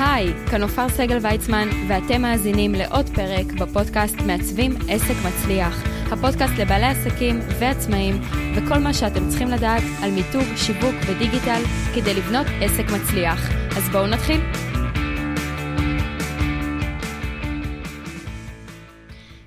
היי, כאן עופר סגל ויצמן, ואתם מאזינים לעוד פרק בפודקאסט מעצבים עסק מצליח. הפודקאסט לבעלי עסקים ועצמאים, וכל מה שאתם צריכים לדעת על מיתוג, שיווק ודיגיטל כדי לבנות עסק מצליח. אז בואו נתחיל.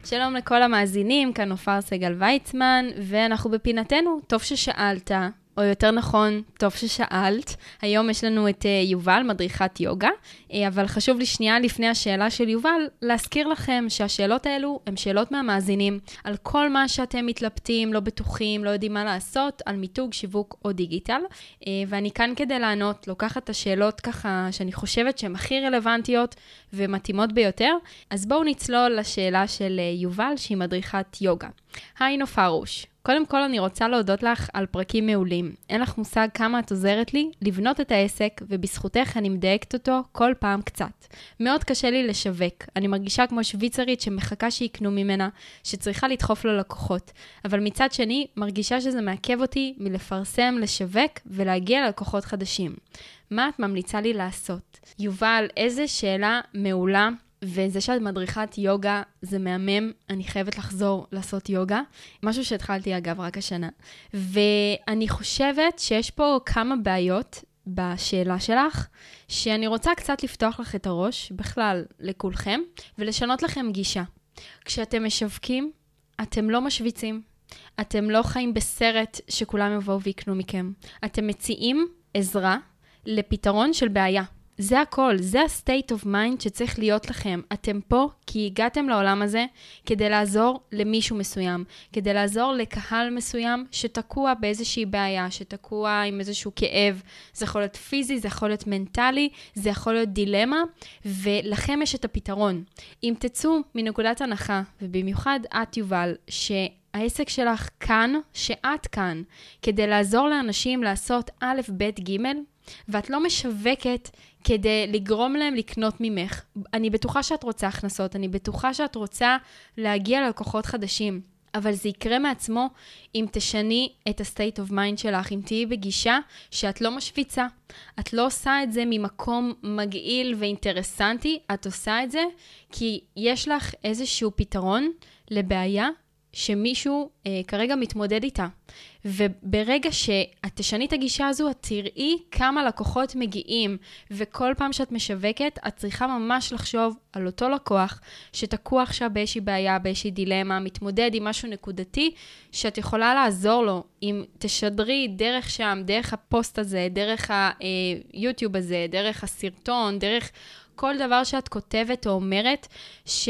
שלום לכל המאזינים, כאן עופר סגל ויצמן, ואנחנו בפינתנו, טוב ששאלת, או יותר נכון, טוב ששאלת. היום יש לנו את uh, יובל, מדריכת יוגה, uh, אבל חשוב לי שנייה לפני השאלה של יובל, להזכיר לכם שהשאלות האלו הן שאלות מהמאזינים, על כל מה שאתם מתלבטים, לא בטוחים, לא יודעים מה לעשות, על מיתוג, שיווק או דיגיטל. Uh, ואני כאן כדי לענות, לוקחת את השאלות ככה שאני חושבת שהן הכי רלוונטיות ומתאימות ביותר. אז בואו נצלול לשאלה של יובל, שהיא מדריכת יוגה. היי נופרוש. קודם כל אני רוצה להודות לך על פרקים מעולים. אין לך מושג כמה את עוזרת לי לבנות את העסק, ובזכותך אני מדייקת אותו כל פעם קצת. מאוד קשה לי לשווק. אני מרגישה כמו שוויצרית שמחכה שיקנו ממנה, שצריכה לדחוף ללקוחות. אבל מצד שני, מרגישה שזה מעכב אותי מלפרסם, לשווק ולהגיע ללקוחות חדשים. מה את ממליצה לי לעשות? יובל, איזה שאלה מעולה. וזה שאת מדריכת יוגה זה מהמם, אני חייבת לחזור לעשות יוגה. משהו שהתחלתי אגב רק השנה. ואני חושבת שיש פה כמה בעיות בשאלה שלך, שאני רוצה קצת לפתוח לך את הראש, בכלל לכולכם, ולשנות לכם גישה. כשאתם משווקים, אתם לא משוויצים. אתם לא חיים בסרט שכולם יבואו ויקנו מכם. אתם מציעים עזרה לפתרון של בעיה. זה הכל, זה ה-state of mind שצריך להיות לכם. אתם פה כי הגעתם לעולם הזה כדי לעזור למישהו מסוים, כדי לעזור לקהל מסוים שתקוע באיזושהי בעיה, שתקוע עם איזשהו כאב. זה יכול להיות פיזי, זה יכול להיות מנטלי, זה יכול להיות דילמה, ולכם יש את הפתרון. אם תצאו מנקודת הנחה, ובמיוחד את, יובל, ש... העסק שלך כאן, שאת כאן, כדי לעזור לאנשים לעשות א', ב', ג', ואת לא משווקת כדי לגרום להם לקנות ממך. אני בטוחה שאת רוצה הכנסות, אני בטוחה שאת רוצה להגיע ללקוחות חדשים. אבל זה יקרה מעצמו אם תשני את ה-state of mind שלך, אם תהיי בגישה שאת לא משוויצה. את לא עושה את זה ממקום מגעיל ואינטרסנטי, את עושה את זה כי יש לך איזשהו פתרון לבעיה שמישהו אה, כרגע מתמודד איתה. וברגע שאת תשני את הגישה הזו, את תראי כמה לקוחות מגיעים, וכל פעם שאת משווקת, את צריכה ממש לחשוב על אותו לקוח שתקוע עכשיו באיזושהי בעיה, באיזושהי דילמה, מתמודד עם משהו נקודתי, שאת יכולה לעזור לו. אם תשדרי דרך שם, דרך הפוסט הזה, דרך היוטיוב אה, הזה, דרך הסרטון, דרך כל דבר שאת כותבת או אומרת, ש...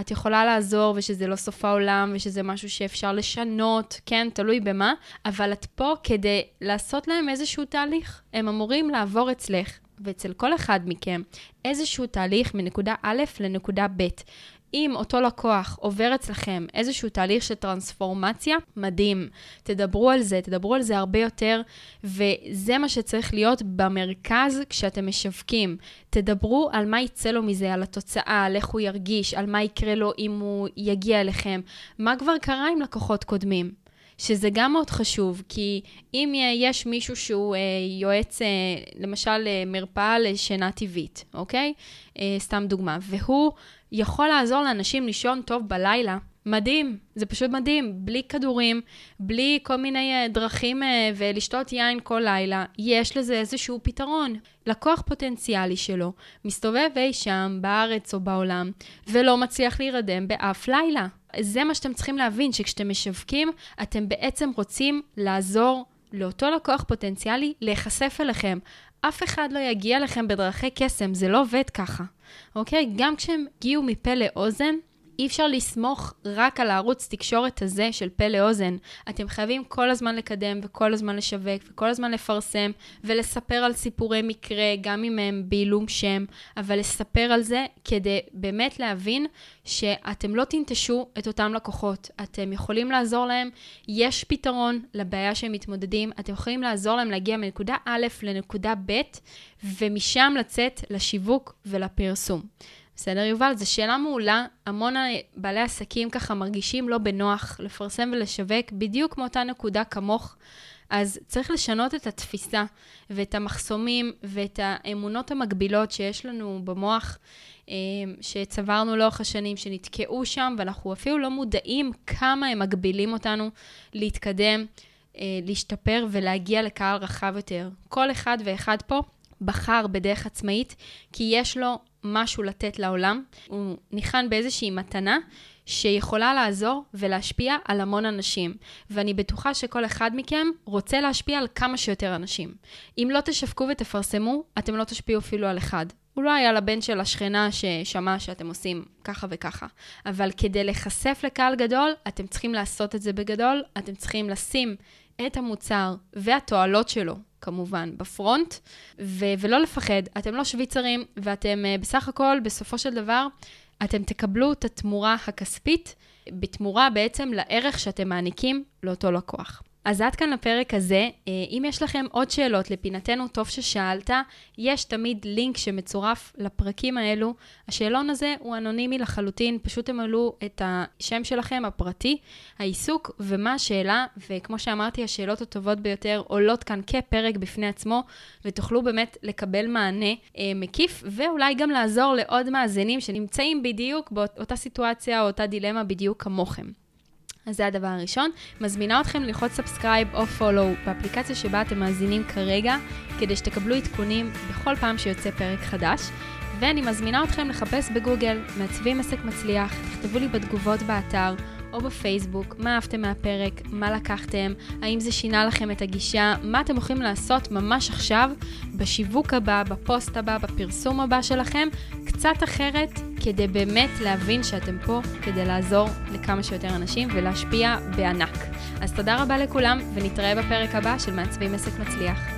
את יכולה לעזור ושזה לא סוף העולם ושזה משהו שאפשר לשנות, כן, תלוי במה, אבל את פה כדי לעשות להם איזשהו תהליך. הם אמורים לעבור אצלך ואצל כל אחד מכם איזשהו תהליך מנקודה א' לנקודה ב'. אם אותו לקוח עובר אצלכם איזשהו תהליך של טרנספורמציה, מדהים. תדברו על זה, תדברו על זה הרבה יותר, וזה מה שצריך להיות במרכז כשאתם משווקים. תדברו על מה יצא לו מזה, על התוצאה, על איך הוא ירגיש, על מה יקרה לו אם הוא יגיע אליכם. מה כבר קרה עם לקוחות קודמים? שזה גם מאוד חשוב, כי אם יש מישהו שהוא אה, יועץ, אה, למשל אה, מרפאה לשינה טבעית, אוקיי? אה, סתם דוגמה, והוא יכול לעזור לאנשים לישון טוב בלילה. מדהים, זה פשוט מדהים, בלי כדורים, בלי כל מיני uh, דרכים uh, ולשתות יין כל לילה, יש לזה איזשהו פתרון. לקוח פוטנציאלי שלו מסתובב אי שם, בארץ או בעולם, ולא מצליח להירדם באף לילה. זה מה שאתם צריכים להבין, שכשאתם משווקים, אתם בעצם רוצים לעזור לאותו לקוח פוטנציאלי להיחשף אליכם. אף אחד לא יגיע לכם בדרכי קסם, זה לא עובד ככה, אוקיי? גם כשהם הגיעו מפה לאוזן, אי אפשר לסמוך רק על הערוץ תקשורת הזה של פה לאוזן. אתם חייבים כל הזמן לקדם וכל הזמן לשווק וכל הזמן לפרסם ולספר על סיפורי מקרה, גם אם הם בעילום שם, אבל לספר על זה כדי באמת להבין שאתם לא תנטשו את אותם לקוחות. אתם יכולים לעזור להם, יש פתרון לבעיה שהם מתמודדים, אתם יכולים לעזור להם להגיע מנקודה א' לנקודה ב', ומשם לצאת לשיווק ולפרסום. בסדר, יובל? זו שאלה מעולה. המון בעלי עסקים ככה מרגישים לא בנוח לפרסם ולשווק בדיוק מאותה נקודה כמוך. אז צריך לשנות את התפיסה ואת המחסומים ואת האמונות המקבילות שיש לנו במוח, אה, שצברנו לאורך השנים, שנתקעו שם, ואנחנו אפילו לא מודעים כמה הם מגבילים אותנו להתקדם, אה, להשתפר ולהגיע לקהל רחב יותר. כל אחד ואחד פה בחר בדרך עצמאית, כי יש לו משהו לתת לעולם. הוא ניחן באיזושהי מתנה שיכולה לעזור ולהשפיע על המון אנשים. ואני בטוחה שכל אחד מכם רוצה להשפיע על כמה שיותר אנשים. אם לא תשווקו ותפרסמו, אתם לא תשפיעו אפילו על אחד. אולי על הבן של השכנה ששמע שאתם עושים ככה וככה. אבל כדי להיחשף לקהל גדול, אתם צריכים לעשות את זה בגדול, אתם צריכים לשים את המוצר והתועלות שלו, כמובן, בפרונט, ו- ולא לפחד. אתם לא שוויצרים, ואתם uh, בסך הכל, בסופו של דבר, אתם תקבלו את התמורה הכספית בתמורה בעצם לערך שאתם מעניקים לאותו לקוח. אז עד כאן לפרק הזה. אה, אם יש לכם עוד שאלות לפינתנו, טוב ששאלת, יש תמיד לינק שמצורף לפרקים האלו. השאלון הזה הוא אנונימי לחלוטין, פשוט תמלאו את השם שלכם הפרטי, העיסוק ומה השאלה, וכמו שאמרתי, השאלות הטובות ביותר עולות כאן כפרק בפני עצמו, ותוכלו באמת לקבל מענה אה, מקיף, ואולי גם לעזור לעוד מאזינים שנמצאים בדיוק באותה סיטואציה או אותה דילמה בדיוק כמוכם. אז זה הדבר הראשון. מזמינה אתכם ללחוץ subscribe או follow באפליקציה שבה אתם מאזינים כרגע, כדי שתקבלו עדכונים בכל פעם שיוצא פרק חדש. ואני מזמינה אתכם לחפש בגוגל, מעצבים עסק מצליח, תכתבו לי בתגובות באתר. או בפייסבוק, מה אהבתם מהפרק, מה לקחתם, האם זה שינה לכם את הגישה, מה אתם יכולים לעשות ממש עכשיו, בשיווק הבא, בפוסט הבא, בפרסום הבא שלכם, קצת אחרת, כדי באמת להבין שאתם פה כדי לעזור לכמה שיותר אנשים ולהשפיע בענק. אז תודה רבה לכולם, ונתראה בפרק הבא של מעצבים עסק מצליח.